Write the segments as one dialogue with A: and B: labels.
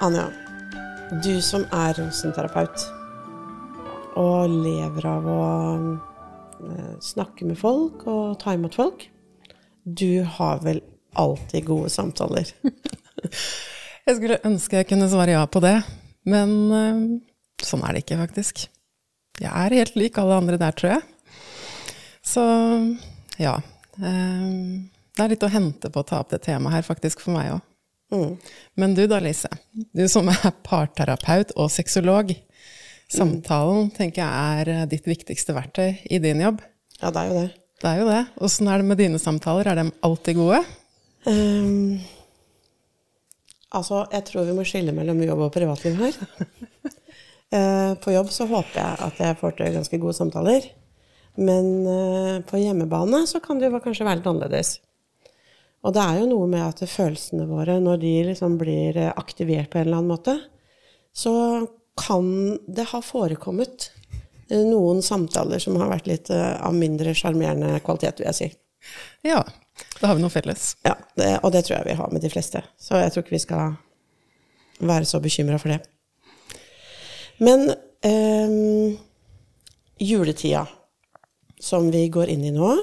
A: Anja, du som er rosenterapeut og lever av å eh, snakke med folk og ta imot folk, du har vel alltid gode samtaler?
B: Jeg skulle ønske jeg kunne svare ja på det, men eh, sånn er det ikke, faktisk. Jeg er helt lik alle andre der, tror jeg. Så ja. eh, Det er litt å hente på å ta opp det temaet her, faktisk, for meg òg.
A: Mm.
B: Men du da, Lise. Du som er parterapeut og sexolog. Samtalen tenker jeg er ditt viktigste verktøy i din jobb.
A: Ja, det er jo det.
B: Det er jo det. Åssen er det med dine samtaler? Er de alltid gode?
A: Um, altså, jeg tror vi må skille mellom jobb og privatliv her. Eh, på jobb så håper jeg at jeg får til ganske gode samtaler. Men eh, på hjemmebane så kan det jo kanskje være litt annerledes. Og det er jo noe med at følelsene våre, når de liksom blir eh, aktivert på en eller annen måte, så kan det ha forekommet eh, noen samtaler som har vært litt eh, av mindre sjarmerende kvalitet, vil jeg si.
B: Ja. Da har vi noe felles.
A: Ja, det, og det tror jeg vi har med de fleste. Så jeg tror ikke vi skal være så bekymra for det. Men eh, juletida som vi går inn i nå,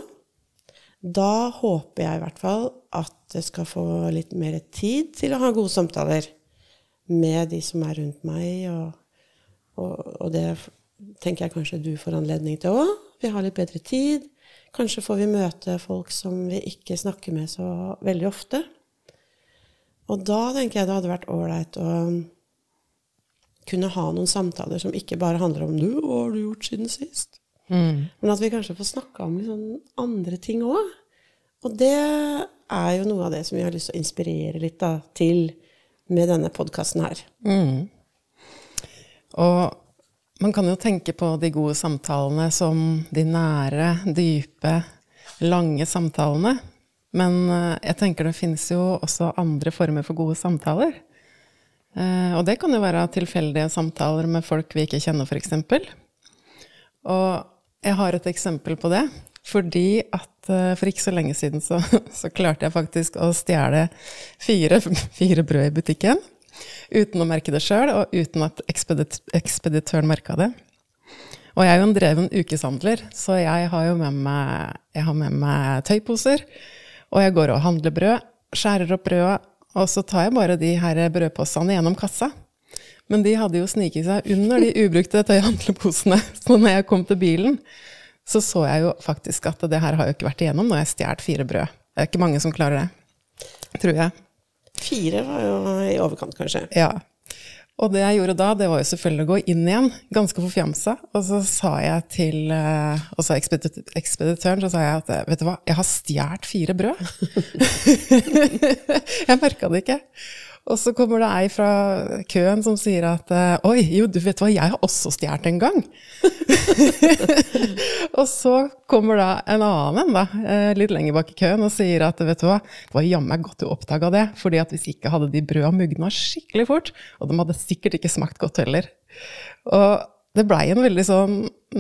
A: da håper jeg i hvert fall at jeg skal få litt mer tid til å ha gode samtaler med de som er rundt meg, og, og, og det tenker jeg kanskje du får anledning til òg. Vi har litt bedre tid. Kanskje får vi møte folk som vi ikke snakker med så veldig ofte. Og da tenker jeg det hadde vært ålreit å kunne ha noen samtaler som ikke bare handler om du, hva har du gjort siden sist? Men at vi kanskje får snakka om sånn andre ting òg. Og det er jo noe av det som vi har lyst til å inspirere litt da, til med denne podkasten her.
B: Mm. Og man kan jo tenke på de gode samtalene som de nære, dype, lange samtalene. Men eh, jeg tenker det finnes jo også andre former for gode samtaler. Eh, Og det kan jo være tilfeldige samtaler med folk vi ikke kjenner, f.eks. Og jeg har et eksempel på det. Fordi at eh, for ikke så lenge siden så, så klarte jeg faktisk å stjele fire, fire brød i butikken. Uten å merke det sjøl, og uten at ekspedit, ekspeditøren merka det. Og jeg er jo en dreven ukeshandler, så jeg har jo med meg, jeg har med meg tøyposer. Og jeg går og handler brød, skjærer opp brødet, og så tar jeg bare de her brødposene gjennom kassa. Men de hadde jo sniket seg under de ubrukte tøyhandleposene. Så når jeg kom til bilen, så så jeg jo faktisk at det her har jo ikke vært igjennom jeg har stjålet fire brød. Det er ikke mange som klarer det, tror jeg.
A: Fire var jo i overkant, kanskje.
B: Ja. Og det jeg gjorde da, det var jo selvfølgelig å gå inn igjen, ganske forfjamsa. Og så sa jeg til eh, og så ekspedit ekspeditøren så sa jeg at vet du hva, jeg har stjålet fire brød. jeg merka det ikke. Og så kommer det ei fra køen som sier at oi, jo, du vet hva, jeg har også stjålet en gang. og så kommer da en annen da, litt lenger bak i køen og sier at vet du hva, det var jammen godt du oppdaga det, fordi at hvis ikke hadde de brøda mugna skikkelig fort, og de hadde sikkert ikke smakt godt heller. Og det blei en veldig sånn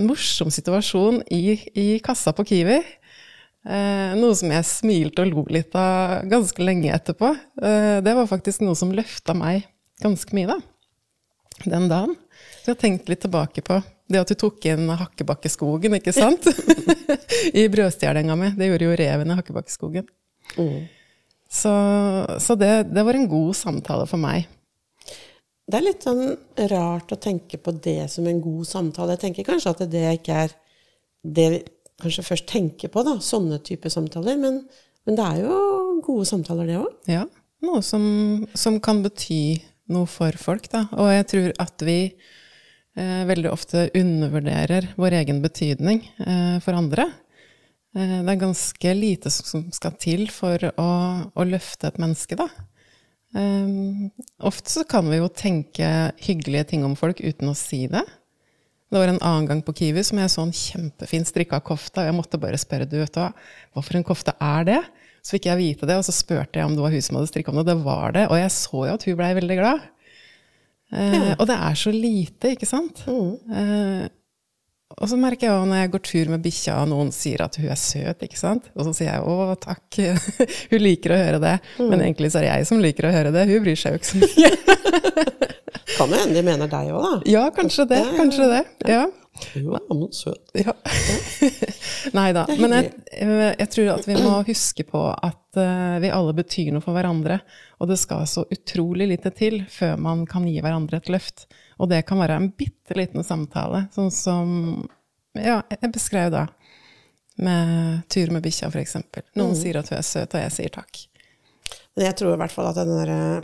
B: morsom situasjon i, i kassa på Kiwi. Eh, noe som jeg smilte og lo litt av ganske lenge etterpå. Eh, det var faktisk noe som løfta meg ganske mye, da. Den dagen. Så jeg har tenkt litt tilbake på det at du tok inn Hakkebakkeskogen, ikke sant? I brødstjelinga mi. Det gjorde jo reven i Hakkebakkeskogen.
A: Mm.
B: Så, så det, det var en god samtale for meg.
A: Det er litt sånn rart å tenke på det som en god samtale. Jeg tenker kanskje at det ikke er det kanskje først tenker på, da, sånne typer samtaler. Men, men det er jo gode samtaler, det òg.
B: Ja. Noe som, som, kan bety noe for folk, da. Og jeg tror at vi eh, veldig ofte undervurderer vår egen betydning eh, for andre. Eh, det er ganske lite som skal til for å, å løfte et menneske, da. Um, ofte så kan vi jo tenke hyggelige ting om folk uten å si det. Det var en annen gang på Kiwi som jeg så en kjempefin strikka kofte. Og jeg måtte bare spørre du vet hva, hva for en kofte er det? Så fikk jeg vite det, og så spurte jeg om det var hun som hadde strikka om det. Det var det. Og jeg så jo at hun blei veldig glad. Eh, og det er så lite, ikke sant?
A: Mm.
B: Eh, og så merker jeg jo når jeg går tur med bikkja, og noen sier at hun er søt, ikke sant. Og så sier jeg å, takk, hun liker å høre det. Men egentlig så er det jeg som liker å høre det, hun bryr seg jo ikke så mye.
A: Kan jo hende de mener deg òg, da.
B: Ja, kanskje det, kanskje det. Ja.
A: Hun er men søt.
B: Ja. Nei da. Men jeg, jeg tror at vi må huske på at eh, vi alle betyr noe for hverandre. Og det skal så utrolig lite til før man kan gi hverandre et løft. Og det kan være en bitte liten samtale, sånn som ja, jeg beskrev da. Med tur med bikkja, f.eks. Noen sier at hun er søt, og jeg sier takk.
A: Men jeg tror i hvert fall at den, der,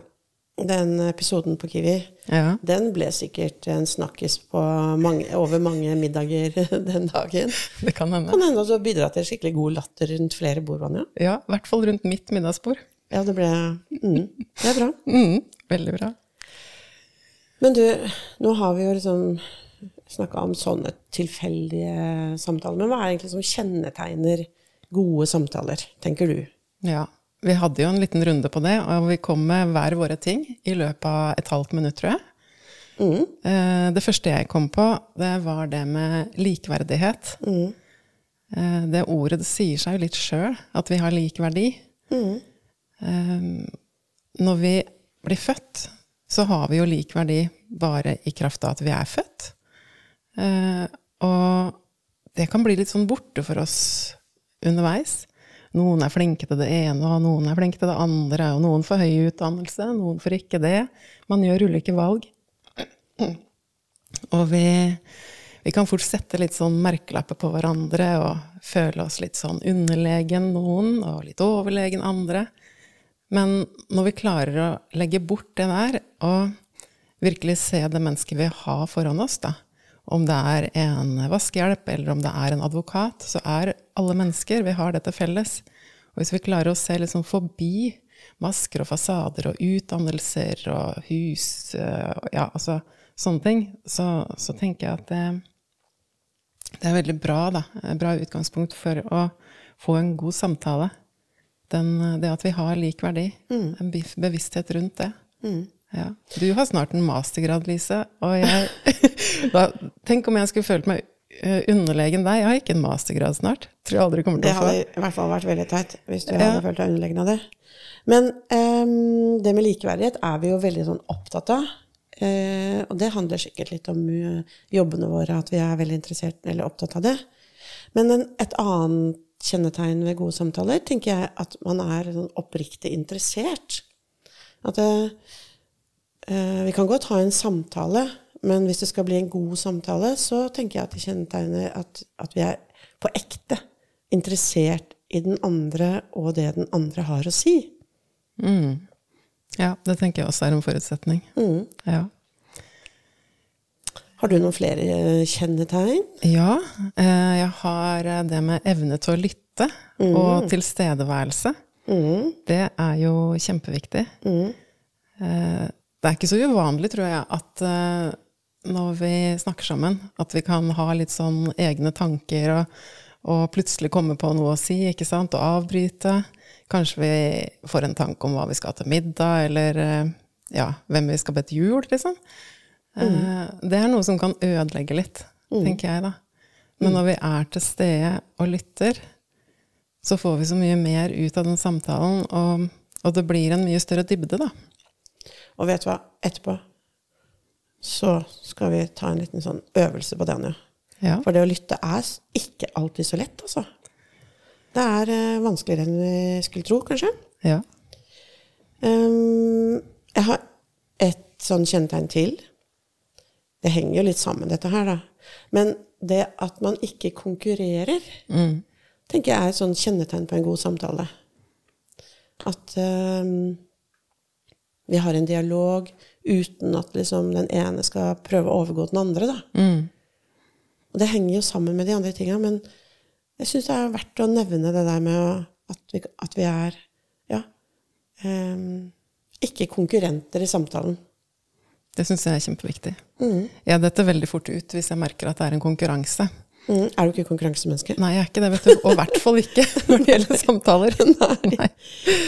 A: den episoden på Kiwi,
B: Ja.
A: den ble sikkert en snakkis mange, over mange middager den dagen.
B: Det kan hende.
A: Kan hende også bidra til skikkelig god latter rundt flere bord, Vanja.
B: Ja, I hvert fall rundt mitt middagsbord.
A: Ja, det ble mm, Det er bra.
B: Mm, veldig bra.
A: Men du, nå har vi jo liksom snakka om sånne tilfeldige samtaler. Men hva er det egentlig som kjennetegner gode samtaler, tenker du?
B: Ja. Vi hadde jo en liten runde på det, og vi kom med hver våre ting i løpet av et halvt minutt, tror jeg.
A: Mm.
B: Eh, Det første jeg kom på, det var det med likeverdighet.
A: Mm.
B: Eh, Det ordet det sier seg jo litt sjøl, at vi har lik verdi.
A: Mm.
B: Eh, Når vi blir født, så har vi jo lik verdi bare i kraft av at vi er født. Eh, Og det kan bli litt sånn borte for oss underveis. Noen er flinke til det ene, og noen er flinke til det andre, og noen får høy utdannelse, noen får ikke det. Man gjør ulike valg. Og vi, vi kan fort sette litt sånn merkelapper på hverandre og føle oss litt sånn underlegen noen og litt overlegen andre. Men når vi klarer å legge bort det der og virkelig se det mennesket vi har foran oss, da, om det er en vaskehjelp eller om det er en advokat, så er alle mennesker, vi har dette felles. Og hvis vi klarer å se liksom forbi masker og fasader og utdannelser og hus, eh, ja, altså sånne ting, så, så tenker jeg at det, det er veldig bra, da. Et bra utgangspunkt for å få en god samtale. Den, det at vi har lik verdi. En bevissthet rundt det. Ja. Du har snart en mastergrad, Lise, og jeg da, Tenk om jeg skulle følt meg eh, underlegen deg. Jeg har ikke en mastergrad snart. Tror jeg aldri kommer
A: Det
B: til å få.
A: hadde i hvert fall vært veldig teit hvis du
B: Ja.
A: hadde følt deg underlegen av det. Men um, det med likeverdighet er vi jo veldig sånn opptatt av. Uh, og det handler sikkert litt om uh, jobbene våre, at vi er veldig interessert eller opptatt av det. Men en, et annet kjennetegn ved gode samtaler tenker jeg at man er sånn oppriktig interessert. At eh, vi kan godt ha en samtale, men hvis det skal bli en god samtale, så tenker jeg at det kjennetegner at, at vi er på ekte interessert i den andre og det den andre har å si.
B: Mm. Ja, det tenker jeg også er en forutsetning.
A: Mm.
B: Ja.
A: Har du noen flere eh, kjennetegn?
B: Ja, eh, jeg har eh, det med evne til å lytte og tilstedeværelse.
A: Mm.
B: Det er jo kjempeviktig.
A: Mm.
B: Det er ikke så uvanlig, tror jeg, at når vi snakker sammen, at vi kan ha litt sånn egne tanker og, og plutselig komme på noe å si, ikke sant, og avbryte. Kanskje vi får en tanke om hva vi skal til middag, eller ja, hvem vi skal be til jul, liksom. Eh, Det er noe som kan ødelegge litt, tenker jeg, da. Men når vi er til stede og lytter, så får vi så mye mer ut av den samtalen, og, og det blir en mye større dybde, da.
A: Og vet du hva? Etterpå så skal vi ta en liten sånn øvelse på den, ja.
B: Ja.
A: For det å lytte er ikke alltid så lett, altså. Det er uh, vanskeligere enn vi skulle tro, kanskje.
B: ja.
A: Um, jeg har et sånn kjennetegn til. Det henger jo litt sammen, dette her, da. Men det at man ikke konkurrerer,
B: Mm.
A: tenker jeg er et sånn kjennetegn på en god samtale. At ehm, vi har en dialog uten at liksom den ene skal prøve å overgå den andre, da.
B: Mm.
A: Og det henger jo sammen med de andre tinga, men jeg syns det er verdt å nevne det der med å, at, vi, at vi er ja, um, ikke konkurrenter i samtalen.
B: Det syns jeg er kjempeviktig.
A: Mm.
B: Jeg detter veldig fort ut hvis jeg merker at det er en konkurranse.
A: Mm. Er du ikke konkurransemenneske?
B: Nei, jeg er ikke det, vet du. Og i hvert fall ikke når det gjelder samtaler. Nei.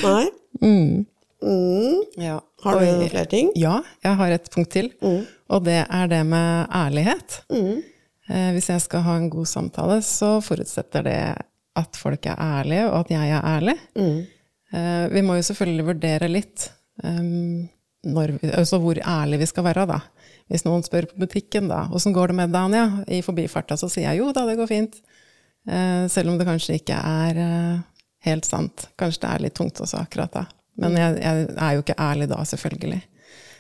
A: Nei?
B: Mm.
A: Mm.
B: Ja.
A: Har du noen flere ting?
B: Ja, jeg har et punkt til.
A: Mm.
B: Og det er det med ærlighet.
A: Mm.
B: Eh, hvis jeg skal ha en god samtale, så forutsetter det at folk er ærlige, og at jeg er ærlig. Eh, vi må jo selvfølgelig vurdere litt um, når altså hvor ærlige vi skal være, da. Hvis noen spør på butikken, da, 'Åssen går det med deg, Anja?' I forbifarta så sier jeg jo da, det går fint. Eh, selv om det kanskje ikke er eh, helt sant. Kanskje det er litt tungt også akkurat da. Men jeg, jeg er jo ikke ærlig da, selvfølgelig.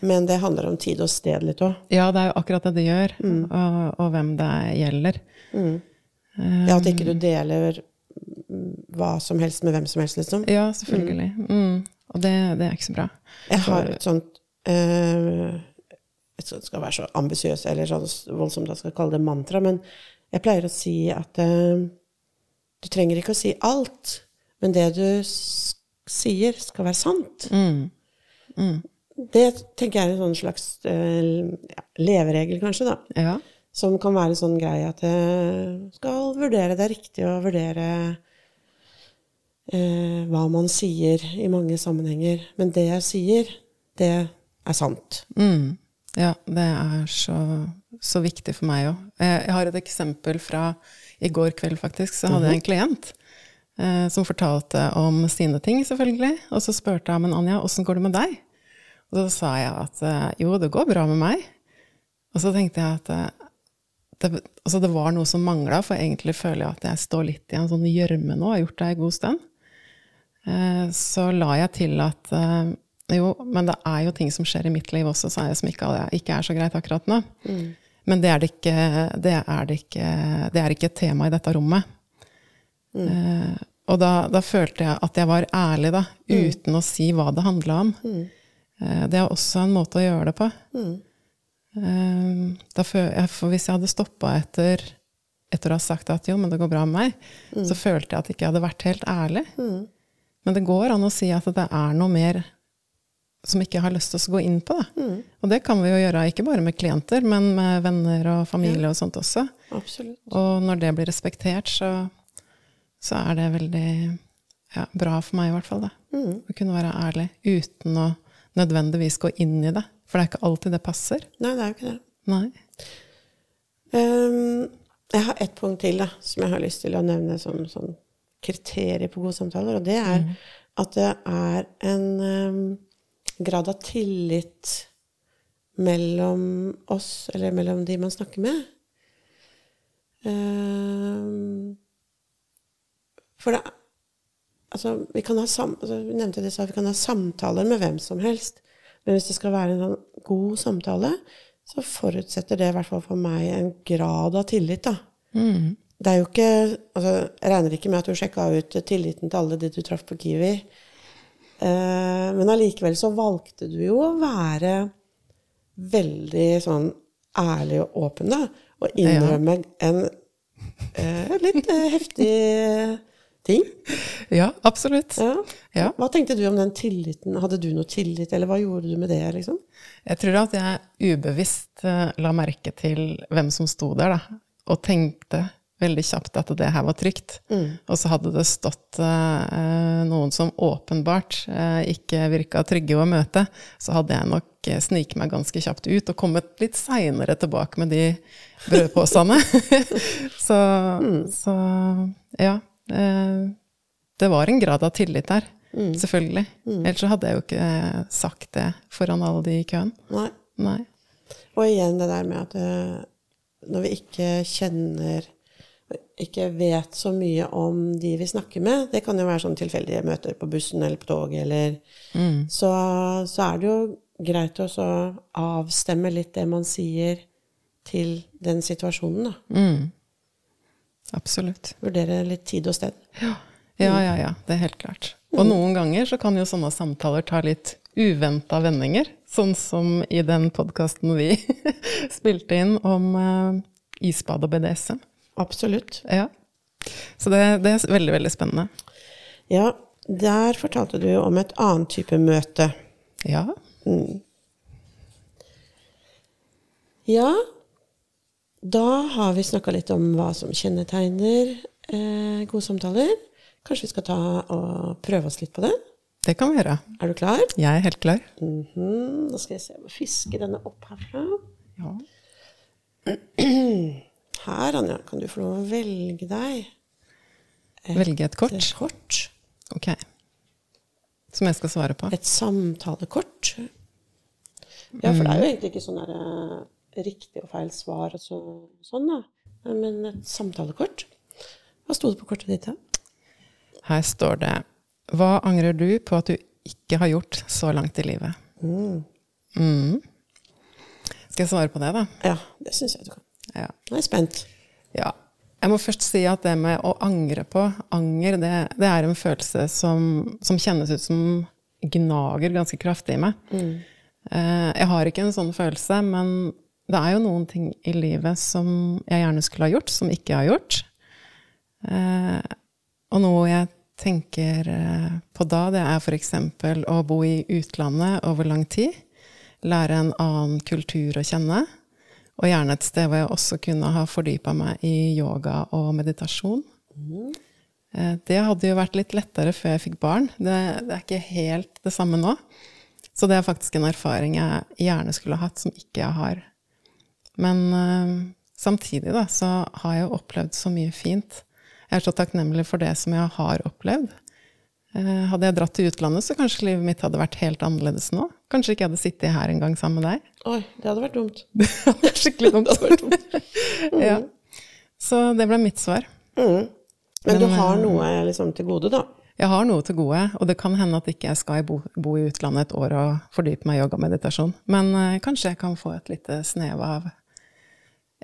A: Men det handler om tid og sted litt òg.
B: Ja, det er jo akkurat det det gjør, og, og hvem det gjelder.
A: Ja, at ikke du deler mm, hva som helst med hvem som helst, liksom.
B: Ja, selvfølgelig. Mm. Og det, det er ikke så bra.
A: Jeg har et sånt eh, Jeg skal skal være så ambisiøs eller så voldsomt jeg skal kalle det mantra, men jeg pleier å si at eh, du trenger ikke å si alt, men det du sier, skal være sant.
B: Mm.
A: Det tenker jeg er en sånn slags eh, ja, leveregel, kanskje, da.
B: Ja.
A: Som kan være en sånn greie at jeg skal vurdere Det er riktig å vurdere eh, hva man sier i mange sammenhenger. Men det jeg sier, det er sant.
B: Mm. Ja, det er så, så viktig for meg òg. Jeg har et eksempel fra i går kveld, faktisk. Så hadde jeg en klient eh, som fortalte om sine ting, selvfølgelig. Og så spurte jeg men Anja, åssen går det med deg? Og så sa jeg at eh, jo, det går bra med meg. Og så tenkte jeg at eh, det, altså det var noe som mangla, for egentlig føler jeg at jeg står litt i en sånn gjørme nå, har gjort det en god stund. Eh, så la jeg til at eh, jo, men det er jo ting som skjer i mitt liv også, sa jeg, som ikke, ikke er så greit akkurat nå. Men det er, det, ikke, det, er det, ikke, det er ikke et tema i dette rommet. Eh, og da, da følte jeg at jeg var ærlig, da, uten å si hva det handla om. Eh, det er også en måte å gjøre det på. Eh, da fø- jeg, for hvis jeg hadde stoppa etter, etter å ha sagt at jo, men det går bra med meg, så følte jeg at jeg ikke hadde vært helt ærlig. Men det går an å si at det er noe mer som ikke har lyst til å gå inn på. Mm. Og det kan vi jo gjøre ikke bare med klienter, men med venner og familie og sånt også.
A: Absolutt.
B: Og når det blir respektert, så, så er det veldig ja, bra for meg i hvert fall. Mm. Å kunne være ærlig uten å nødvendigvis gå inn i det. For det er ikke alltid det passer.
A: Nei, det er jo ikke det.
B: Nei.
A: Um, jeg har ett punkt til da, som jeg har lyst til å nevne som sånn kriterier på gode samtaler, og det er at det er en ehm, grad av tillit mellom oss, eller mellom de man snakker med. Ehm, for det Altså, vi kan ha sam, altså, vi nevnte det, så vi kan ha samtaler med hvem som helst. Men hvis det skal være en sånn god samtale, så forutsetter det i hvert fall for meg en grad av tillit, da. Det er jo ikke altså, Jeg regner ikke med at du sjekka ut tilliten til alle de du traff på Kiwi. Eh, men allikevel så valgte du jo å være veldig sånn ærlig og åpen, da. Og innrømme en eh, litt eh, heftig ting.
B: Ja, absolutt.
A: Ja.
B: Ja.
A: Hva tenkte du om den tilliten? Hadde du noe tillit, eller hva gjorde du med det? liksom?
B: Jeg tror at jeg ubevisst la merke til hvem som sto der, da. Og tenkte veldig kjapt at det her var trygt. Og så hadde det stått eh, noen som åpenbart eh, ikke virka trygge å møte, så hadde jeg nok eh, sniket meg ganske kjapt ut og kommet litt seinere tilbake med de brødposene. så, så ja. Eh, det var en grad av tillit der, selvfølgelig. Ellers så hadde jeg jo ikke sagt det foran alle de i køen.
A: Nei.
B: Nei.
A: Og igjen det der med at eh, når vi ikke kjenner ikke vet så mye om de vi snakker med. Det kan jo være sånn tilfeldige møter på bussen eller på toget, eller så, så er det jo greit å avstemme litt det man sier til den situasjonen, da.
B: Absolutt.
A: Vurdere litt tid og sted.
B: Ja, ja, ja. Det er helt klart. Og noen ganger så kan jo sånne samtaler ta litt uventa vendinger. Sånn som i den podkasten vi spilte inn om eh, isbad og BDSM.
A: Absolutt.
B: Ja. Så det, det er veldig, veldig spennende.
A: Ja, der fortalte du om et annet type møte.
B: Ja.
A: Ja, da har vi snakka litt om hva som kjennetegner eh, gode samtaler. Kanskje vi skal ta og prøve oss litt på det?
B: Det kan vi gjøre.
A: Er du klar?
B: Jeg er helt klar.
A: Mhm, Da skal jeg se, om jeg fisker denne opp herfra.
B: Ja.
A: her, Anja, kan du få lov å velge deg
B: Velge et kort?
A: et kort.
B: Ok. Som jeg skal svare på?
A: Et samtalekort. Ja, for det er jo egentlig ikke sånn der, eh, riktig og feil svar og så, sånn, da. Men et samtalekort. Hva sto det på kortet ditt, da?
B: Her står det Hva angrer du på at du ikke har gjort så langt i livet? Mm. Skal jeg svare på det, da?
A: Ja, det syns jeg du kan.
B: Ja.
A: Jeg er spent.
B: ja. Jeg må først si at det med å angre på Anger, det, det er en følelse som, som kjennes ut som gnager ganske kraftig i meg. Mm. Jeg har ikke en sånn følelse, men det er jo noen ting i livet som jeg gjerne skulle ha gjort, som ikke jeg har gjort. Eh, Og noe jeg tenker eh, på da, det er f.eks. å bo i utlandet over lang tid. Lære en annen kultur å kjenne. Og gjerne et sted hvor jeg også kunne ha fordypa meg i yoga og meditasjon. Mm. Det hadde jo vært litt lettere før jeg fikk barn. Det, det er ikke helt det samme nå. Så det er faktisk en erfaring jeg gjerne skulle hatt, som ikke jeg har. Men uh, samtidig da, så har jeg jo opplevd så mye fint. Jeg er så takknemlig for det som jeg har opplevd. Uh, hadde jeg dratt til utlandet, så kanskje livet mitt hadde vært helt annerledes nå. Kanskje ikke jeg hadde sittet her en gang sammen med deg.
A: Oi, det hadde vært dumt.
B: Det hadde vært skikkelig dumt.
A: Det vært dumt.
B: ja. Så det ble mitt svar.
A: Mm. Men, du har
B: eh,
A: noe liksom til gode, da?
B: Jeg har noe til gode, og det kan hende at ikke jeg skal bo, bo i utlandet et år og fordype meg i yoga og meditasjon. Men uh, kanskje jeg kan få et lite snev av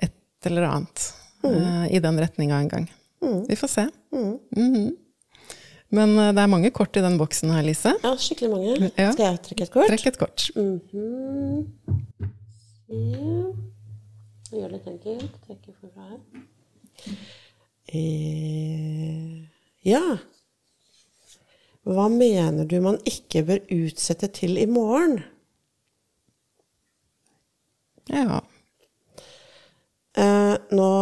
B: et eller annet eh, i den retninga en gang. Vi får se. Mhm. Men eh, det er mange kort i den boksen her, Lise.
A: Ja, skikkelig mange.
B: Ja.
A: Skal jeg trekke et kort?
B: Trekk et kort.
A: Ja. Jeg gjør det litt enkelt. Trekker fra her. Eh, ja. Hva mener du man ikke bør utsette til i morgen?
B: Ja.
A: Eh, nå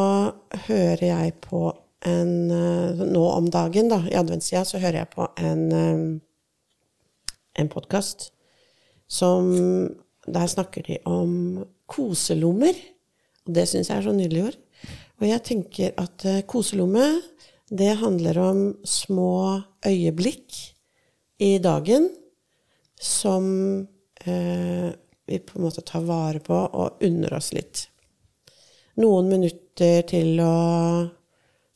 A: hører jeg på en eh, Nå om dagen, da, i adventstida, så hører jeg på en, eh, en podkast som Der snakker de om koselommer. Og det syns jeg er så nydelig ord. Og jeg tenker at eh, koselomme, det handler om små øyeblikk i dagen som eh, vi på en måte tar vare på og unner oss litt noen minutter til å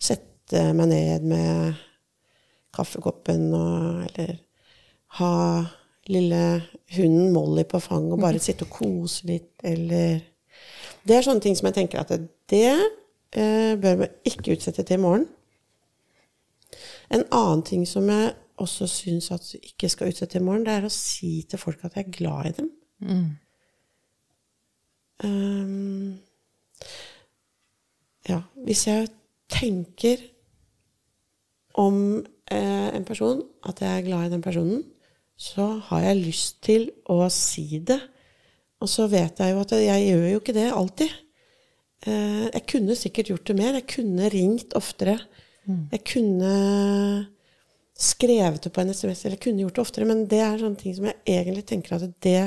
A: sette meg ned med kaffekoppen og Eller ha lille hunden Molly på fanget og bare sitte og kose litt, eller Det er sånne ting som jeg tenker at det eh, bør man ikke utsette til i morgen. En annen ting som jeg også syns at du ikke skal utsette i morgen, det er å si til folk at jeg er glad i dem. Um, ja, hvis jeg tenker om eh, en person, at jeg er glad i den personen, så har jeg lyst til å si det. Og så vet jeg jo at jeg gjør jo ikke det alltid. Eh, jeg kunne sikkert gjort det mer. Jeg kunne ringt oftere. Jeg kunne skrevet det på en SMS, eller jeg kunne gjort det oftere. Men det er sånne ting som jeg egentlig tenker at det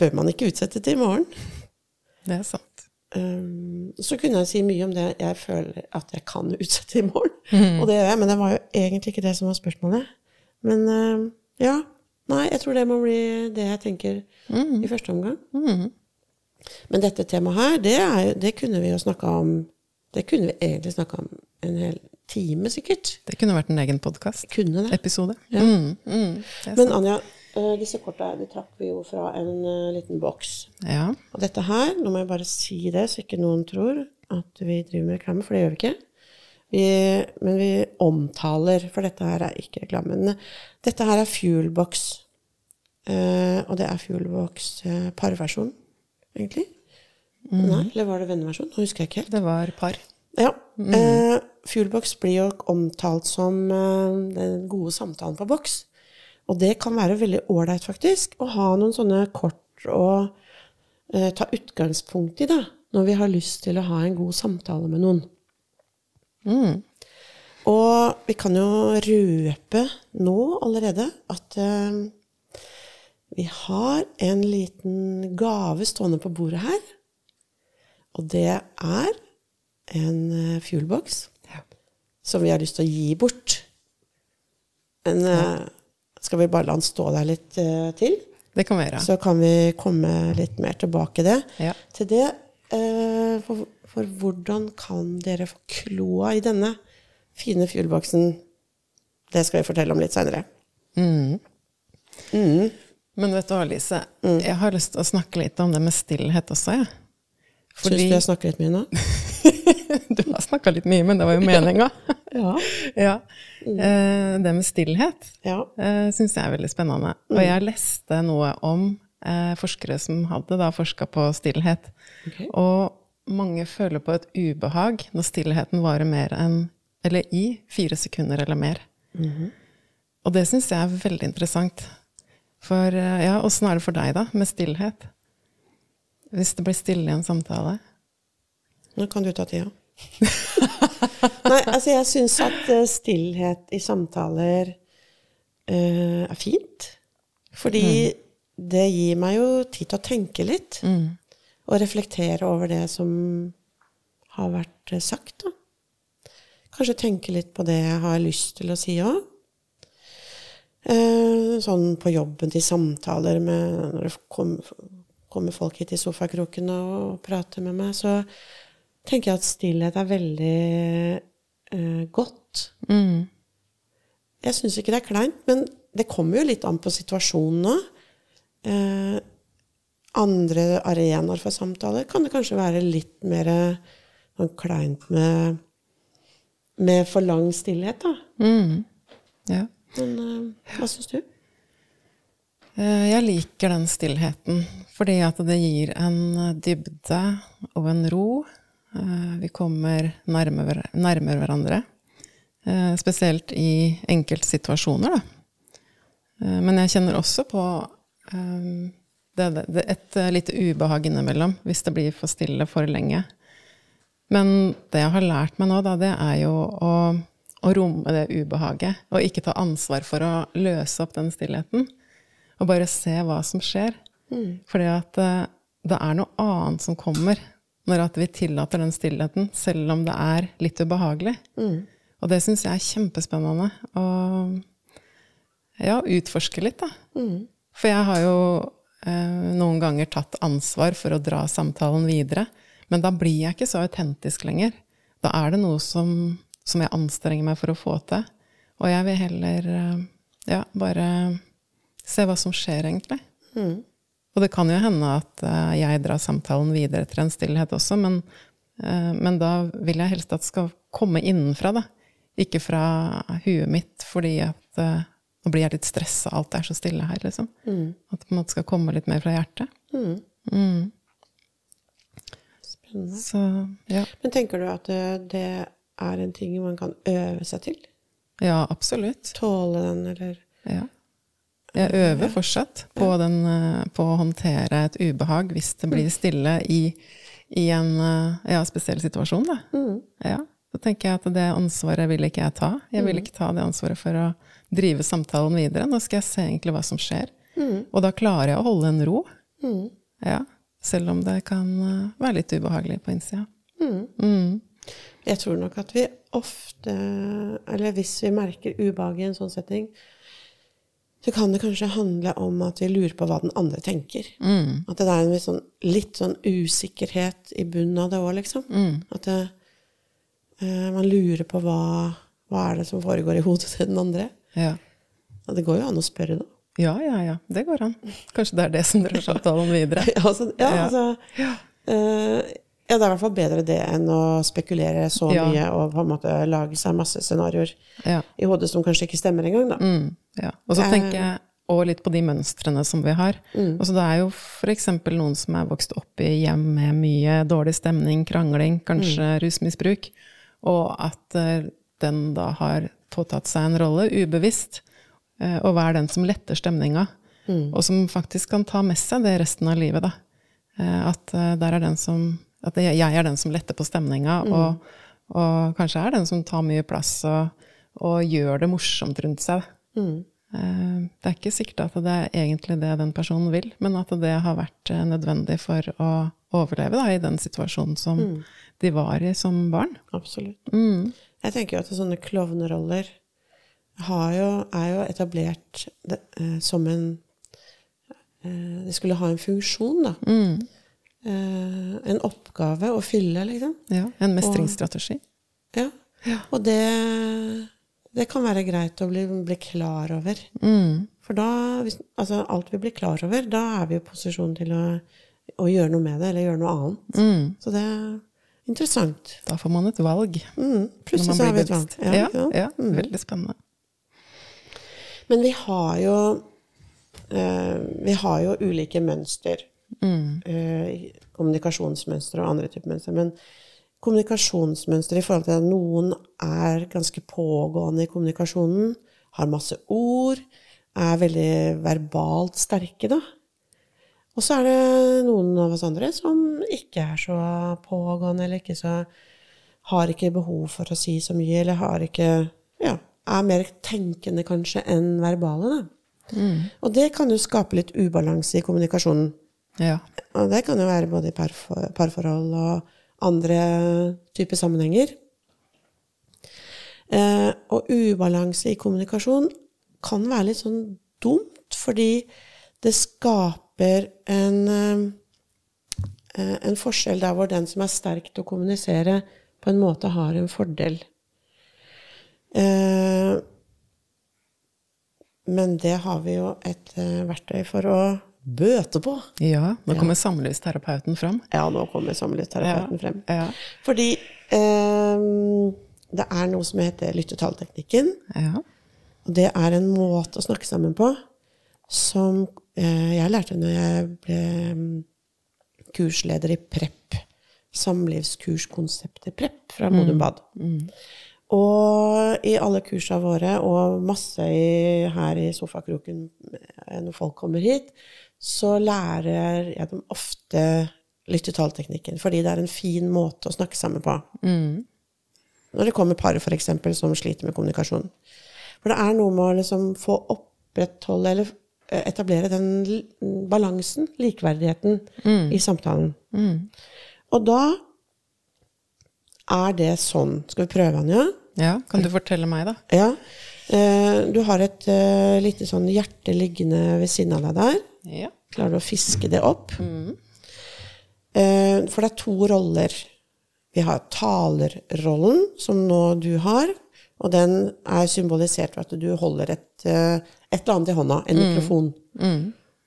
A: bør man ikke utsette til i morgen.
B: Det er sant.
A: Um, så kunne jeg si mye om det jeg føler at jeg kan utsette i morgen. Og det gjør jeg, men det var jo egentlig ikke det som var spørsmålet. Men uh, ja. Nei, jeg tror det må bli det jeg tenker i første omgang. Men dette temaet her, det, er, det kunne vi jo snakka om Det kunne vi egentlig snakka om en hel time, sikkert.
B: Det kunne vært en egen podkast. Episode.
A: Ja.
B: Mm, mm,
A: Men. Anja, disse korta de trakk vi jo fra en eh, liten boks.
B: Ja.
A: Og dette her, nå må jeg bare si det, så ikke noen tror at vi driver med reklame, for det gjør vi ikke. Vi, men vi omtaler, for dette her er ikke reklame. Men eh, dette her er Fuelbox. Eh, og det er Fuelbox eh, parversjon, egentlig. Nei, eller var det venneversjon? Nå husker jeg ikke helt.
B: Det var par.
A: Ja. Eh, Fuelbox blir jo omtalt som eh, den gode samtalen på boks. Og det kan være veldig ålreit, faktisk, å ha noen sånne kort å eh, ta utgangspunkt i, da, når vi har lyst til å ha en god samtale med noen. Og vi kan jo røpe nå allerede at eh, vi har en liten gave stående på bordet her. Og det er en eh, fuelbox
B: Ja.
A: som vi har lyst til å gi bort. En eh, skal vi bare la den stå der litt uh, til?
B: Det kan vi gjøre.
A: Så kan vi komme litt mer tilbake det.
B: Ja.
A: til det. Uh, For, for hvordan kan dere få kloa i denne fine fuelboksen? Det skal vi fortelle om litt seinere.
B: Mm.
A: Mm.
B: Men vet du hva, Lise? Jeg har lyst til å snakke litt om det med stillhet også, jeg.
A: Syns du jeg snakker litt mye nå?
B: du har snakka litt mye, men det var jo meninga.
A: Ja.
B: ja. Eh, Det med stillhet
A: ja.
B: eh, syns jeg er veldig spennende. Og jeg leste noe om eh, forskere som hadde da forska på stillhet.
A: Okay.
B: Og mange føler på et ubehag når stillheten varer mer enn eller i fire sekunder eller mer. Og det syns jeg er veldig interessant. For ja, åssen er det for deg, da, med stillhet? Hvis det blir stille i en samtale?
A: Nå kan du ta tida. Nei, altså jeg syns at eh, stillhet i samtaler uh, er fint. Fordi det gir meg jo tid til å tenke litt. Og reflektere over det som har vært eh, sagt, da. Kanskje tenke litt på det jeg har lyst til å si òg. Eh, sånn på jobben til samtaler med Når det kommer, kommer folk hit i sofakroken og prater med meg, så tenker jeg at stillhet er veldig eh, godt.
B: Mm.
A: Jeg syns ikke det er kleint, men det kommer jo litt an på situasjonen nå. Eh, andre arenaer for samtaler kan det kanskje være litt mer sånn kleint med, med for lang stillhet, da.
B: Mm. Ja.
A: Men eh, hva syns du?
B: Eh, Jeg liker den stillheten, fordi at det gir en dybde og en ro. Eh, Vi kommer nærmere, nærmere hverandre, eh, spesielt i enkeltsituasjoner. Da. Eh, Men jeg kjenner også på det, det, et lite ubehag innimellom hvis det blir for stille for lenge. Men det jeg har lært meg nå, da, det er jo å, å romme det ubehaget, og ikke ta ansvar for å løse opp den stillheten. Og bare se hva som skjer. Fordi at det er noe annet som kommer når at vi tillater den stillheten, selv om det er litt ubehagelig. Og det syns jeg er kjempespennende å ja, utforske litt, da. For jeg har jo eh, noen ganger tatt ansvar for å dra samtalen videre, men da blir jeg ikke så autentisk lenger. Da er det noe som, som jeg anstrenger meg for å få til. Og jeg vil heller eh, ja, bare se hva som skjer, egentlig. Og det kan jo hende at eh, jeg drar samtalen videre etter en stillhet også, men, eh, men da vil jeg helst at det skal komme innenfra, da. Ikke fra huet mitt, fordi at eh, nå blir jeg litt stressa, alt er så stille her, liksom. At det på en måte skal komme litt mer fra hjertet. Mm.
A: Spennende.
B: Så ja.
A: Men tenker du at det, det er en ting man kan øve seg til?
B: ja, absolutt.
A: Tåle den, eller
B: Ja. Jeg øver fortsatt på, den, eh, på å håndtere et ubehag hvis det blir stille i, i en eh, ja, spesiell situasjon. Da. Ja, da tenker jeg at det ansvaret vil ikke jeg ta. Jeg vil ikke ta det ansvaret for å drive samtalen videre. Nå skal jeg se egentlig hva som skjer. Og da klarer jeg å holde en ro. Ja, selv om det kan eh, være litt ubehagelig på innsida. Mm.
A: Jeg tror nok at vi ofte, eller hvis vi merker ubehag i en sånn setting, så kan det kanskje handle om at vi lurer på hva den andre tenker. At det er en litt sånn, litt sånn usikkerhet i bunnen av det òg, liksom. At det, eh, man lurer på hva, hva er det som foregår i hodet til den andre.
B: Ja.
A: Og det går jo an å spørre, da.
B: ja, ja, ja. Det går an. Kanskje det er det som drar samtalen videre.
A: Ja, altså, ja,
B: Ja.
A: altså eh, ja, det er i hvert fall bedre det enn å spekulere så
B: Ja.
A: mye og på en måte lage seg masse scenarioer
B: Ja.
A: i hodet som kanskje ikke stemmer engang, da.
B: Mm, ja. Og så tenker jeg også litt på de mønstrene som vi har. Mm. Altså, det er jo f.eks. noen som er vokst opp i hjem med mye dårlig stemning, krangling, kanskje rusmisbruk, og at eh, den da har påtatt seg en rolle ubevisst, og og er den som letter stemninga, og som faktisk kan ta med seg det resten av livet, da. Eh, At eh, der er den som at jeg er den som letter på stemninga, og, og kanskje er den som tar mye plass og, og gjør det morsomt rundt seg. Mm. Det er ikke sikkert at det er egentlig det den personen vil, men at det har vært eh, nødvendig for å overleve da, i den situasjonen som de var i som barn.
A: Absolutt.
B: Mm.
A: Jeg tenker jo at sånne klovneroller har jo, er jo etablert det, eh, som en eh, Det skulle ha en funksjon, da.
B: Mm.
A: Eh, en oppgave å fylle, liksom.
B: Ja, en mestringsstrategi.
A: Ja. Og det, det kan være greit å bli, bli klar over.
B: Mm.
A: For da, hvis, altså alt vi blir klar over, da er vi i posisjon til å, å gjøre noe med det, eller gjøre noe annet.
B: Mm.
A: Så det er interessant.
B: Da får man et valg.
A: Mm. Plutselig så har vi et valg.
B: Ja,
A: Ja,
B: ja, veldig spennende.
A: Men vi har jo eh, Vi har jo ulike mønster.
B: Mm.
A: Eh, kommunikasjonsmønstre og andre typer mønstre. Men kommunikasjonsmønster i forhold til at noen er ganske pågående i kommunikasjonen, har masse ord, er veldig verbalt sterke, da. Og så er det noen av oss andre som ikke er så pågående, eller ikke så Har ikke behov for å si så mye, eller har ikke Ja, er mer tenkende kanskje enn verbale, da. Og det kan jo skape litt ubalanse i kommunikasjonen.
B: Ja.
A: Og det kan jo være både i parfor parforhold og andre typer sammenhenger. Eh, og ubalanse i kommunikasjon kan være litt sånn dumt, fordi det skaper en, eh, en forskjell der hvor den som er sterk til å kommunisere, på en måte har en fordel. Eh, men det har vi jo et eh, verktøy for å bøte på.
B: ja, nå kommer samlivsterapeuten fram.
A: Ja, nå kommer samlivsterapeuten frem.
B: Ja.
A: Fordi eh, det er noe som heter lyttetallteknikken.
B: Ja.
A: Og det er en måte å snakke sammen på som eh, jeg lærte når jeg ble mm, kursleder i PREP. Samlivskurskonseptet PREP fra Modum Bad. Og i alle kursene våre, og masse i, her i sofakroken når folk kommer hit, så lærer jeg dem ofte lyttetalteknikken, Fordi det er en fin måte å snakke sammen på. Når det kommer par for eksempel, som sliter med kommunikasjon. For det er noe med å liksom få opprettholde eller eh, etablere den balansen, balansen, likverdigheten, i samtalen. Og da er det sånn. Skal vi prøve, Anja?
B: ja. Kan du fortelle meg, da?
A: Ja. Eh, du har et eh, lite sånn hjerte liggende ved siden av deg der.
B: Ja.
A: Klarer du å fiske det opp? Eh, for det er to roller. Vi har talerrollen, som nå du har. Og den er symbolisert ved at du holder et, eh, et eller annet i hånda. En mikrofon.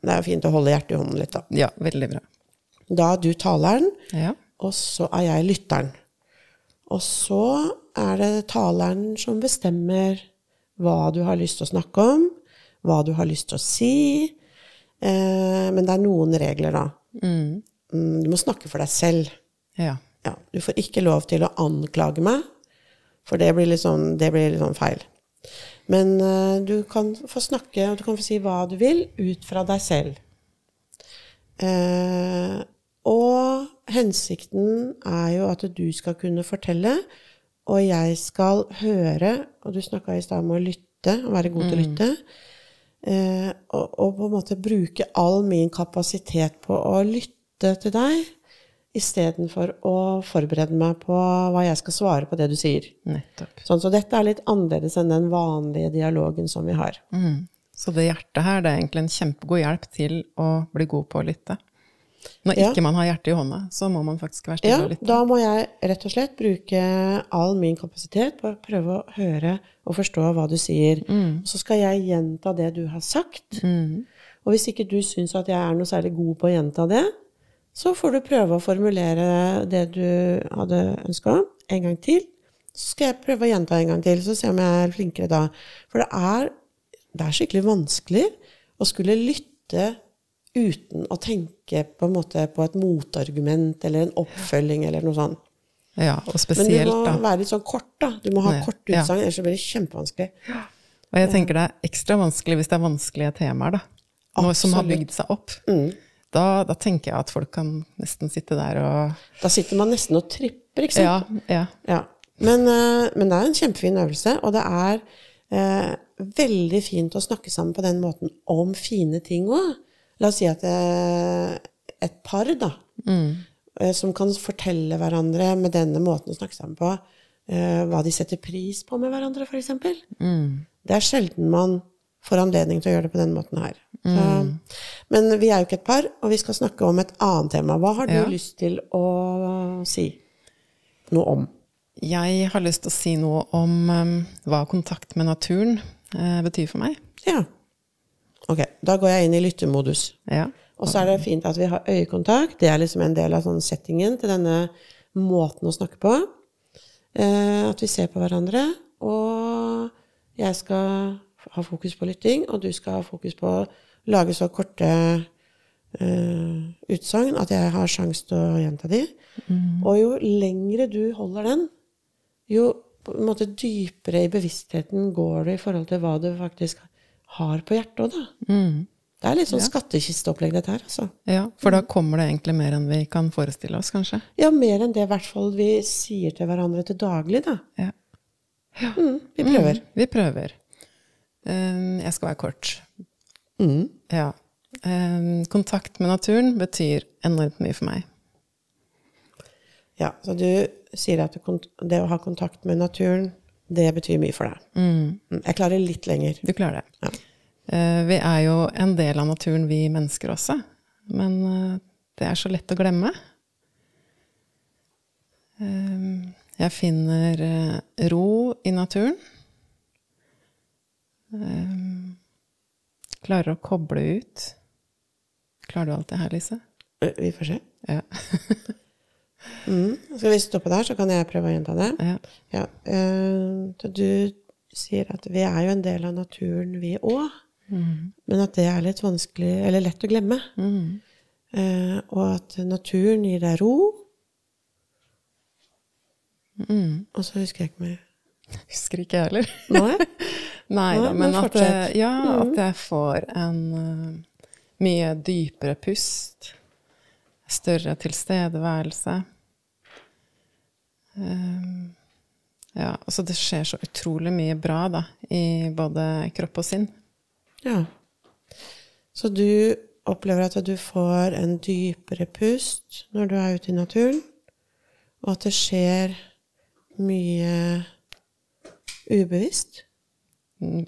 A: Det er jo fint å holde hjertet i hånden litt, da.
B: ja, veldig bra.
A: Da er du taleren,
B: Ja.
A: og så er jeg lytteren. Og så er det taleren som bestemmer hva du har lyst til å snakke om, hva du har lyst til å si. Eh, men det er noen regler, da. Mm, Du må snakke for deg selv.
B: ja.
A: Ja, du får ikke lov til å anklage meg, for det blir litt sånn, det blir litt sånn feil. Men eh, du kan få snakke, og du kan få si hva du vil, ut fra deg selv. Eh, og hensikten er jo at du skal kunne fortelle, og jeg skal høre, og du snakka i stad om å lytte, å være god til å lytte, eh, og, og på en måte bruke all min kapasitet på å lytte til deg, istedenfor å forberede meg på hva jeg skal svare på det du sier.
B: Nettopp.
A: Sånn, så dette er litt annerledes enn den vanlige dialogen som vi har.
B: Mm. Så det hjertet her, det er egentlig en kjempegod hjelp til å bli god på å lytte. Når
A: Ja.
B: ikke man har hjertet i hånda, så må man faktisk være stille
A: Ja,
B: og lytte.
A: da må jeg rett og slett bruke all min kapasitet på å prøve å høre og forstå hva du sier. Så skal jeg gjenta det du har sagt. Og hvis ikke du syns at jeg er noe særlig god på å gjenta det, så får du prøve å formulere det du hadde ønska, en gang til. Så skal jeg prøve å gjenta en gang til, så se om jeg er flinkere da. For det er, det er skikkelig vanskelig å skulle lytte uten å tenke på på et motargument eller en oppfølging eller noe sånt.
B: Ja, og spesielt,
A: Men du må
B: da.
A: være litt sånn kort, da. Du må ha
B: Ja,
A: korte
B: ja.
A: ellers blir det kjempevanskelig.
B: Og jeg tenker det er ekstra vanskelig hvis det er vanskelige temaer, da. Noe som har bygd seg opp. Da, da tenker jeg at folk kan nesten sitte der og
A: Da sitter man nesten og tripper, ikke sant?
B: Ja, ja.
A: Ja. Men, eh, men det er en kjempefin øvelse, og det er Eh, veldig fint å snakke sammen på den måten om fine ting òg. La oss si at eh, et par, da, mm. som kan fortelle hverandre med denne måten å snakke sammen på, eh, hva de setter pris på med hverandre, f.eks.
B: Mm.
A: Det er sjelden man får anledning til å gjøre det på den måten her. Så, men vi er jo ikke et par, og vi skal snakke om et annet tema. Hva har du
B: Ja.
A: lyst til å si noe om?
B: Jeg har lyst til å si noe om um, hva kontakt med naturen uh, betyr for meg.
A: Ja. Ok, da går jeg inn i lyttemodus.
B: Ja.
A: Og så er det fint at vi har øyekontakt. Det er liksom en del av sånn settingen til denne måten å snakke på. Eh, at vi ser på hverandre. Og jeg skal ha fokus på lytting, og du skal ha fokus på å lage så korte eh, utsagn at jeg har sjanse til å gjenta de. Og jo lengre du holder den, jo på en måte dypere i bevisstheten går du i forhold til hva du faktisk har på hjertet òg, da.
B: Mm.
A: Det er litt sånn skattkisteopplegg, dette her, altså.
B: ja. For da kommer det egentlig mer enn vi kan forestille oss, kanskje.
A: Ja, mer enn det i hvert fall vi sier til hverandre til daglig, da.
B: Ja.
A: Mm, vi prøver.
B: Mm, vi prøver. Um, jeg skal være kort.
A: Mm.
B: Ja. Um, kontakt med naturen betyr enormt mye for meg.
A: Ja, så du sier at det å ha kontakt med naturen, det betyr mye for deg.
B: Mm.
A: Mm, Jeg klarer litt lenger.
B: Du klarer det.
A: Ja.
B: Eh, vi er jo en del av naturen, vi mennesker også. Men eh, det er så lett å glemme. Eh, jeg finner ro i naturen. Klarer å koble ut. Klarer du alt det her, Lise?
A: Vi får se.
B: Ja.
A: Mm. Skal vi stoppe der, så kan jeg prøve å gjenta det?
B: ja.
A: Ja. eh, du sier at vi er jo en del av naturen, vi òg.
B: Mm.
A: Men at det er litt vanskelig, eller lett å glemme.
B: Mm.
A: Eh, og at naturen gir deg ro.
B: Mm.
A: Og så husker jeg ikke mer.
B: Husker ikke jeg heller. Nei
A: Nei,
B: da,
A: men
B: men at, eh, ja, at jeg får en uh, mye dypere pust. Større tilstedeværelse. Um, ja, altså det skjer så utrolig mye bra da, i både kropp og sinn.
A: Ja. Så du opplever at du får en dypere pust når du er ute i naturen, og at det skjer mye ubevisst?
B: Mm,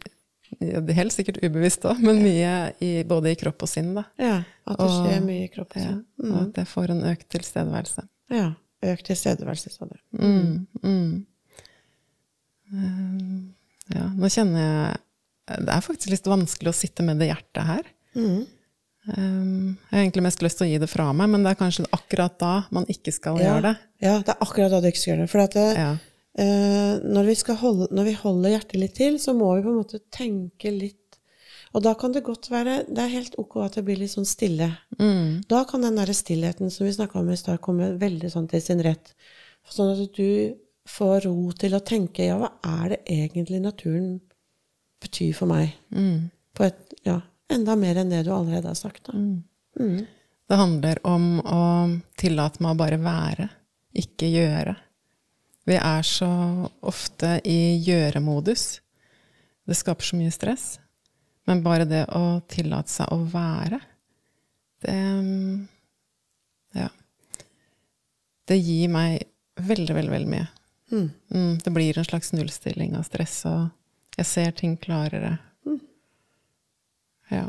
B: ja, det er helt sikkert ubevisst òg, men mye i, både i kropp og sinn. da.
A: Ja, at det
B: Og-
A: skjer mye i kroppen.
B: Ja,
A: Mm.
B: og at jeg får en økt tilstedeværelse.
A: Ja. Økt tilstedeværelse, sa du.
B: Mm, mm. Um, ja, nå kjenner jeg Det er faktisk litt vanskelig å sitte med det hjertet her.
A: Mm.
B: Um, jeg har egentlig mest lyst til å gi det fra meg, men det er kanskje akkurat da man ikke skal
A: Ja.
B: gjøre det.
A: Ja, det er akkurat da du ikke skal gjøre det. For at det,
B: Ja.
A: uh, når, vi skal holde, når vi holder hjertet litt til, så må vi på en måte tenke litt Og da kan det godt være Det er helt ok at det blir litt sånn stille.
B: Mm,
A: Da kan den der stillheten som vi snakka om i stad, komme veldig sånn til sin rett. Sånn at du får ro til å tenke ja, hva er det egentlig naturen betyr for meg?
B: mm,
A: På et, ja, enda mer enn det du allerede har sagt.
B: Mm.
A: Mm.
B: Det handler om å tillate meg å bare være, ikke gjøre. Vi er så ofte i gjøremodus. Det skaper så mye stress. Men bare det å tillate seg å være, det Ja. Det gir meg veldig, veldig, veldig mye.
A: Mm.
B: Mm, det blir en slags nullstilling av stress, og jeg ser ting klarere. Ja.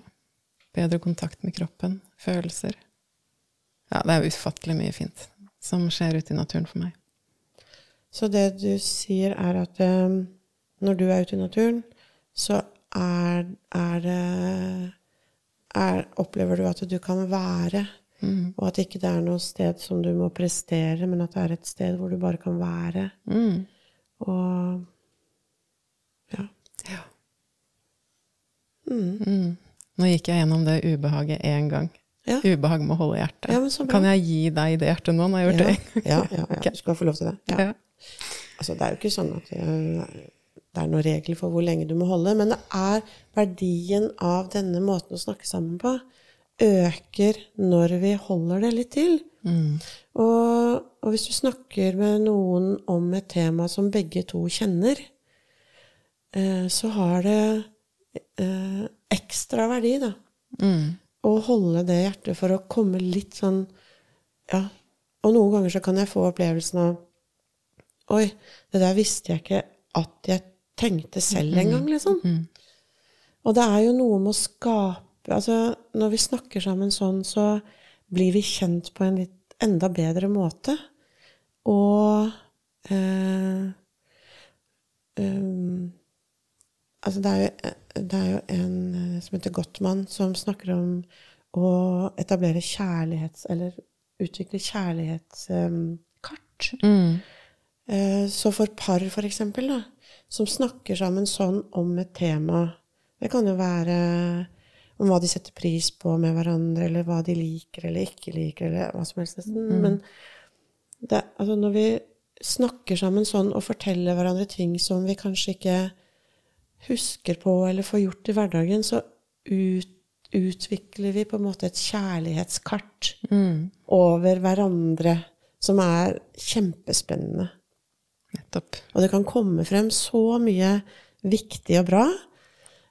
B: Bedre kontakt med kroppen, følelser. Ja, det er ufattelig mye fint som skjer ute i naturen for meg.
A: Så det du sier, er at um, når du er ute i naturen, så er, er det er, Opplever du at du kan være,
B: Mm.
A: og at ikke det er noe sted som du må prestere, men at det er et sted hvor du bare kan være.
B: Mm.
A: Og ja. Mm.
B: Mm. Nå gikk jeg gjennom det ubehaget én gang.
A: Ja.
B: Ubehag med å holde hjertet.
A: Ja,
B: kan jeg gi deg det hjertet nå, når jeg har gjort det?
A: ja, ja, ja. Du skal få lov til det. Altså, det er jo ikke sånn at det, det er noen regler for hvor lenge du må holde, men det er verdien av denne måten å snakke sammen på øker når vi holder det litt til.
B: Mm.
A: Og, og hvis du snakker med noen om et tema som begge to kjenner, eh, så har det eh, ekstra verdi, da.
B: Mm.
A: Å holde det hjertet for å komme litt sånn Ja. Og noen ganger så kan jeg få opplevelsen av Oi, det der visste jeg ikke at jeg tenkte selv engang, liksom. Og det er jo noe med å skape Altså, når vi snakker sammen sånn, så blir vi kjent på en litt enda bedre måte. Og eh, um, Altså, det er, jo, det er jo en eh, som heter Gottmann, som snakker om å etablere kjærlighets... Eller utvikle kjærlighetskart.
B: Mm.
A: Eh, Så for par, for eksempel, da, som snakker sammen sånn om et tema Det kan jo være om hva de setter pris på med hverandre, eller hva de liker eller ikke liker, eller hva som helst. nesten. Men det, altså når vi snakker sammen sånn og forteller hverandre ting som vi kanskje ikke husker på eller får gjort i hverdagen, så ut, utvikler vi på en måte et kjærlighetskart
B: Mm.
A: over hverandre som er kjempespennende.
B: Nettopp.
A: Og det kan komme frem så mye viktig og bra.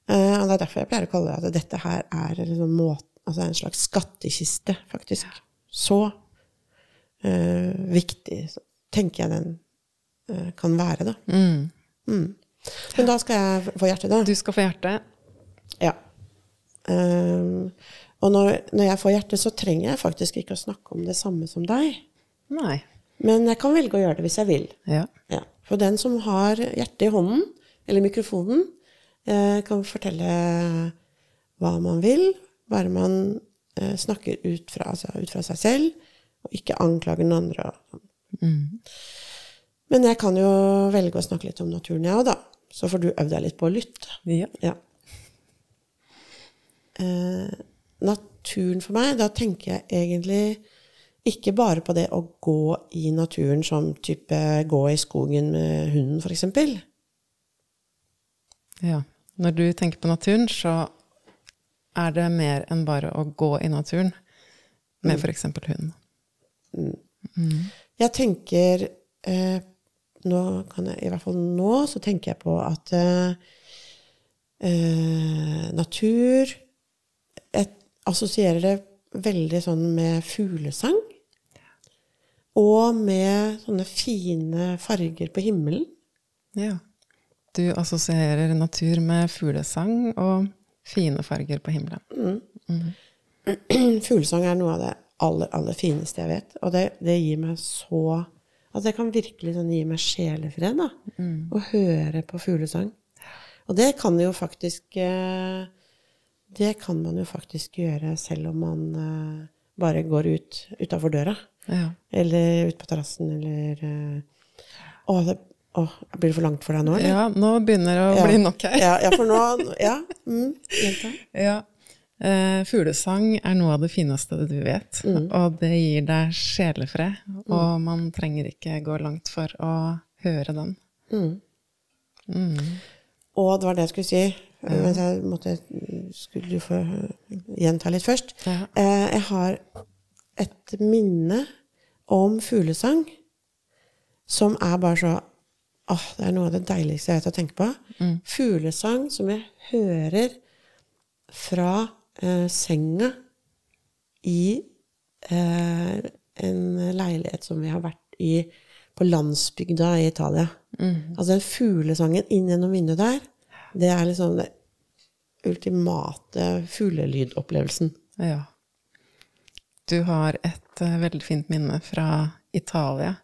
A: Eh, og det er derfor jeg pleier å kalle det at dette her er liksom må- altså en slags skattkiste, faktisk. Så eh, viktig tenker jeg den eh, kan være, da.
B: Mm.
A: Mm. Men da skal jeg få hjerte, da.
B: Du skal få hjerte.
A: Ja. Um, og når, når jeg får hjerte, så trenger jeg faktisk ikke å snakke om det samme som deg.
B: Nei.
A: Men jeg kan velge å gjøre det hvis jeg vil.
B: Ja.
A: Ja. For den som har hjertet i hånden, eller mikrofonen, eh, kan fortelle hva man vil, bare man eh, snakker ut fra, altså ut fra seg selv, og ikke anklager den andre. sånn.
B: Mm.
A: Men jeg kan jo velge å snakke litt om naturen, jeg òg, da. Så får du øve deg litt på å lytte.
B: Ja.
A: Ja. Eh, naturen for meg, da tenker jeg egentlig ikke bare på det å gå i naturen som type gå i skogen med hunden, f.eks.
B: ja. Når du tenker på naturen, så er det mer enn bare å gå i naturen med f.eks. hund.
A: Jeg tenker eh, nå kan jeg, I hvert fall nå så tenker jeg på at eh, eh, natur Jeg assosierer det veldig sånn med fuglesang. Og med sånne fine farger på himmelen.
B: Ja. Du assosierer natur med fuglesang og fine farger på himmelen.
A: Fuglesang er noe av det aller, aller fineste jeg vet. Og det, det gir meg så Altså, det kan virkelig sånn gi meg sjelefred, da. Å høre på fuglesang. Og det kan jo faktisk eh, Det kan man jo faktisk gjøre selv om man eh, bare går ut utafor døra.
B: Ja.
A: Eller ut på terrassen, eller eh, Å, det, å, blir det for langt for deg nå, eller?
B: ja, nå begynner det å
A: Ja.
B: bli nok her.
A: Ja, ja, for nå Ja. Mm.
B: Ja. Eh, fuglesang er noe av det fineste du vet, og det gir deg sjelefred. Og man trenger ikke gå langt for å høre den.
A: Mm.
B: Mm.
A: Og det var det jeg skulle si. Mens jeg måtte, skulle du få gjenta litt først.
B: Ja.
A: Eh, jeg har et minne om fuglesang som er bare så Åh, det er noe av det deiligste jeg vet å tenke på. Fuglesang som jeg hører fra eh, senga i eh, en leilighet som vi har vært i på landsbygda i Italia. Altså den fuglesangen inn gjennom vinduet der, det er liksom den ultimate fuglelydopplevelsen.
B: Ja. Du har et uh, veldig fint minne fra Italia,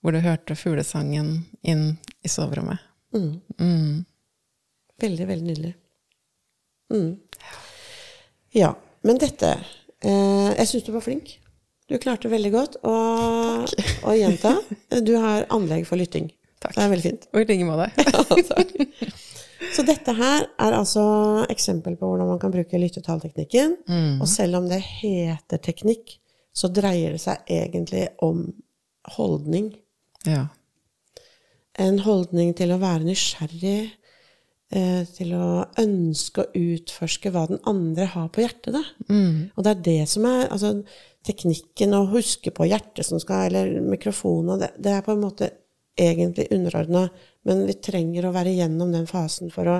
B: hvor du hørte fuglesangen inn i soverommet.
A: Mm.
B: Mm.
A: Veldig, veldig nydelig. Mm. Ja. Men dette eh, Jeg syns du var flink. Du klarte veldig godt. å gjenta. jenta, du har anlegg for lytting.
B: Takk.
A: Det er veldig fint.
B: Og i like måte.
A: Ja. Så dette her er altså eksempel på hvordan man kan bruke lyttetallteknikken.
B: Mm.
A: Og selv om det heter teknikk, så dreier det seg egentlig om holdning.
B: Ja.
A: En holdning til å være nysgjerrig, til å ønske å utforske hva den andre har på hjertet.
B: Mm.
A: Og det er det som er altså, teknikken å huske på hjertet som skal, eller mikrofonen, det, det er på en måte egentlig underordna, Men vi trenger å være gjennom den fasen for å,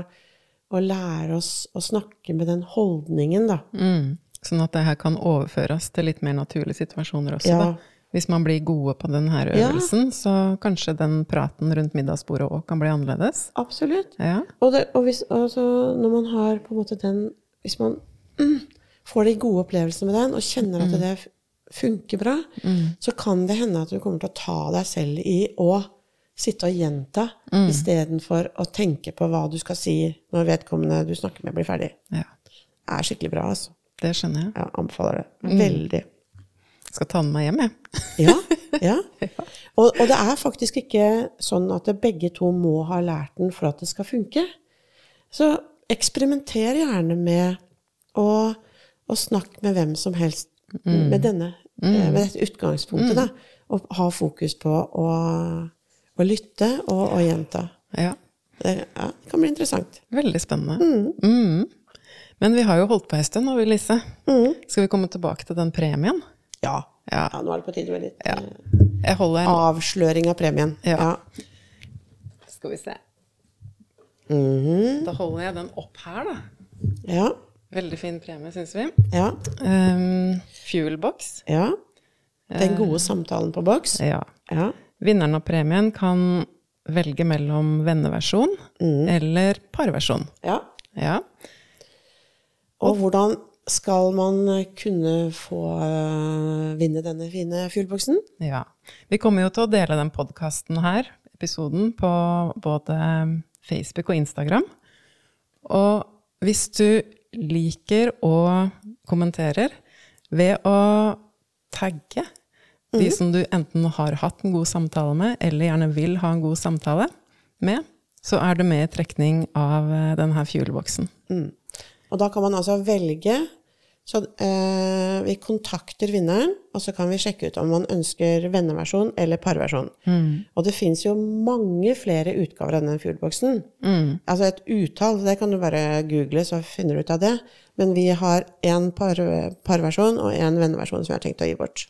A: å lære oss å snakke med den holdningen, da.
B: Mm. Sånn at det her kan overføres til litt mer naturlige situasjoner også,
A: Ja.
B: da. Hvis man blir gode på denne
A: Ja.
B: øvelsen, så kanskje den praten rundt middagsbordet òg kan bli annerledes.
A: Absolutt.
B: Ja.
A: Og, det, og hvis, altså, når man har på en måte den Hvis man mm, får de gode opplevelsene med den, og kjenner at det funker bra, så kan det hende at du kommer til å ta deg selv i å sitte og gjenta,
B: Mm.
A: istedenfor å tenke på hva du skal si når vedkommende du snakker med, blir ferdig.
B: ja.
A: Det er skikkelig bra, altså.
B: Det skjønner jeg.
A: Jeg anbefaler det.
B: Mm.
A: Veldig.
B: Skal ta den med hjem, jeg.
A: Ja. ja. Og, og det er faktisk ikke sånn at begge to må ha lært den for at det skal funke. Så eksperimenter gjerne med å, å snakke med hvem som helst med, denne, mm. med dette utgangspunktet. Da, og ha fokus på å, å lytte og å gjenta.
B: Ja.
A: Det, ja, det kan bli interessant.
B: Veldig spennende. Mm. Men vi har jo holdt på en stund nå, vi, Lise. Skal vi komme tilbake til den premien?
A: Ja.
B: Ja.
A: ja nå er det på tide med litt
B: Ja.
A: eh, avsløring av premien.
B: Ja. Skal vi se.
A: Mhm.
B: Da holder jeg den opp her, da.
A: ja.
B: Veldig fin premie, syns vi.
A: ja.
B: Um, Fuelbox.
A: Ja. Den gode samtalen på boks.
B: Ja.
A: Ja.
B: Vinneren av premien kan velge mellom venneversjon eller parversjon.
A: ja.
B: Ja.
A: Og hvordan skal man kunne få øh, vinne denne fine fuglboksen?
B: ja. Vi kommer jo til å dele den podkasten her, episoden, på både Facebook og Instagram. Og hvis du liker og kommenterer ved å tagge de som du enten har hatt en god samtale med, eller gjerne vil ha en god samtale med, så er du med i trekning av eh, denne fuelboksen.
A: Og da kan man altså velge Så eh, vi kontakter vinneren, og så kan vi sjekke ut om man ønsker venneversjon eller parversjon. Og det fins jo mange flere utgaver av denne Mm. Altså et utall, det kan du bare google, så finner du ut av det. Men vi har én par, parversjon og én venneversjon som vi har tenkt å gi bort.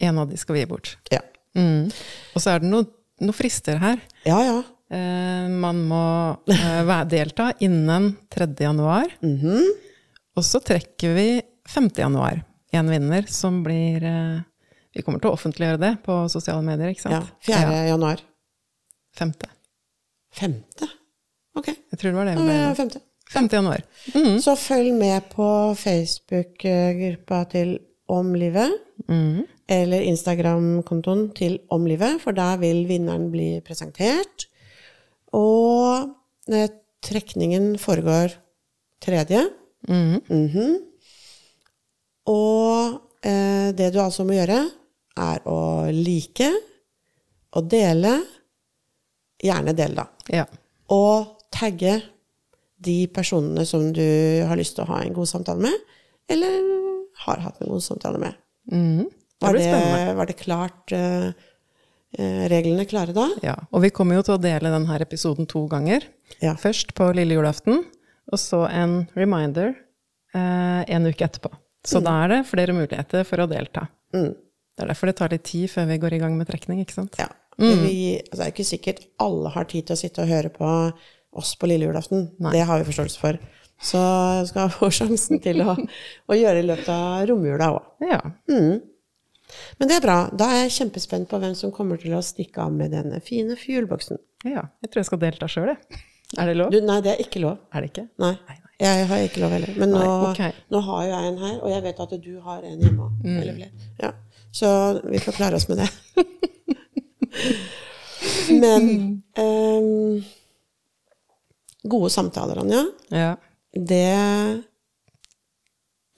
B: En av de skal vi gi bort.
A: Ja.
B: Mm. Og så er det noe, noe frister her.
A: Ja, ja.
B: Eh, man må eh, delta innen 3. januar. Og så trekker vi 5. januar en vinner som blir eh, Vi kommer til å offentliggjøre det på sosiale medier, ikke sant?
A: ja.
B: sant?
A: 4.
B: Ja,
A: januar.
B: femte.
A: Femte? Ok.
B: Jeg tror det var det.
A: Ja,
B: vi ble
A: men femte.
B: 5. januar. Mm.
A: Så følg med på Facebook-gruppa til Om livet,
B: Mm.
A: eller Instagram-kontoen til Om livet, for da vil vinneren bli presentert. Og eh, trekningen foregår tredje.
B: Mm.
A: Mhm. Og eh, det du altså må gjøre, er å like og dele. Gjerne dele, da.
B: Ja.
A: Og tagge de personene som du har lyst til å ha en god samtale med, eller har hatt en god samtale med.
B: Mm. Det
A: Var det, var det klart eh, Reglene klare da?
B: Ja. Og vi kommer jo til å dele denne episoden to ganger.
A: Ja.
B: Først på lille julaften, og så en reminder eh, en uke etterpå. Så da er det flere muligheter for å delta.
A: Mm.
B: Det er derfor det tar litt tid før vi går i gang med trekning, ikke sant?
A: ja. Vi, altså, det er ikke sikkert alle har tid til å sitte og høre på oss på lille julaften. Det har vi forståelse for. Så skal få sjansen til å, å gjøre i løpet av romjula òg.
B: Ja.
A: Men det er bra. Da er jeg kjempespent på hvem som kommer til å stikke av med denne fine fuglboksen.
B: ja. Jeg tror jeg skal delta sjøl, jeg. Er det lov?
A: Du, nei, det er ikke lov.
B: Er det ikke?
A: Nei.
B: Nei, nei.
A: Jeg har ikke lov heller. Men nå,
B: okay.
A: nå har jo jeg en her, og jeg vet at du har en hjemme.
B: Mm.
A: Eller flere. Ja. Så vi får klare oss med det. Men um, Gode samtaler, Anja.
B: Ja.
A: Det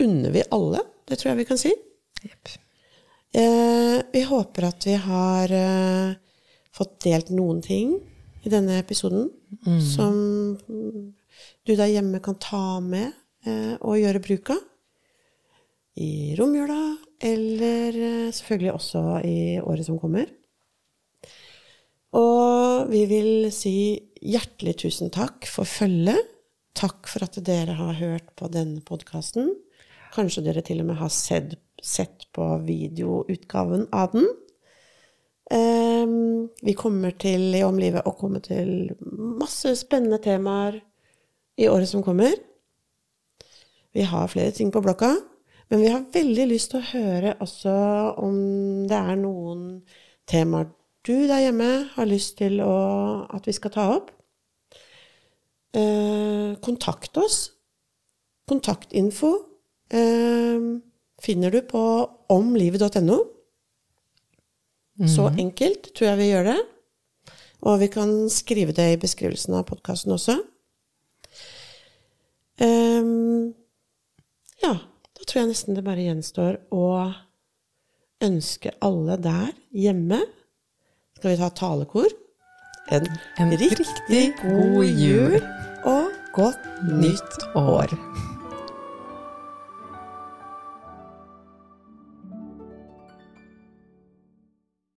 A: unner vi alle. Det tror jeg vi kan si.
B: Yep.
A: Eh, vi håper at vi har eh, fått delt noen ting i denne episoden som mm, du der hjemme kan ta med eh, og gjøre bruk av. I romjula, eller eh, selvfølgelig også i året som kommer. Og vi vil si hjertelig tusen takk for følget. Takk for at dere har hørt på denne podkasten. Kanskje dere til og med har sett, sett på videoutgaven av den. Ehm, vi kommer til i Om livet å komme til masse spennende temaer i året som kommer. Vi har flere ting på blokka, men vi har veldig lyst til å høre også om det er noen temaer du der hjemme har lyst til å, at vi skal ta opp. Eh, kontakt oss. Kontaktinfo eh, finner du på omlivet.no. Så enkelt tror jeg vi gjør det. Og vi kan skrive det i beskrivelsen av podkasten også. Um, ja, da tror jeg nesten det bare gjenstår å ønske alle der hjemme Skal vi ta talekor? En,
B: En
A: riktig god jul og godt nytt år.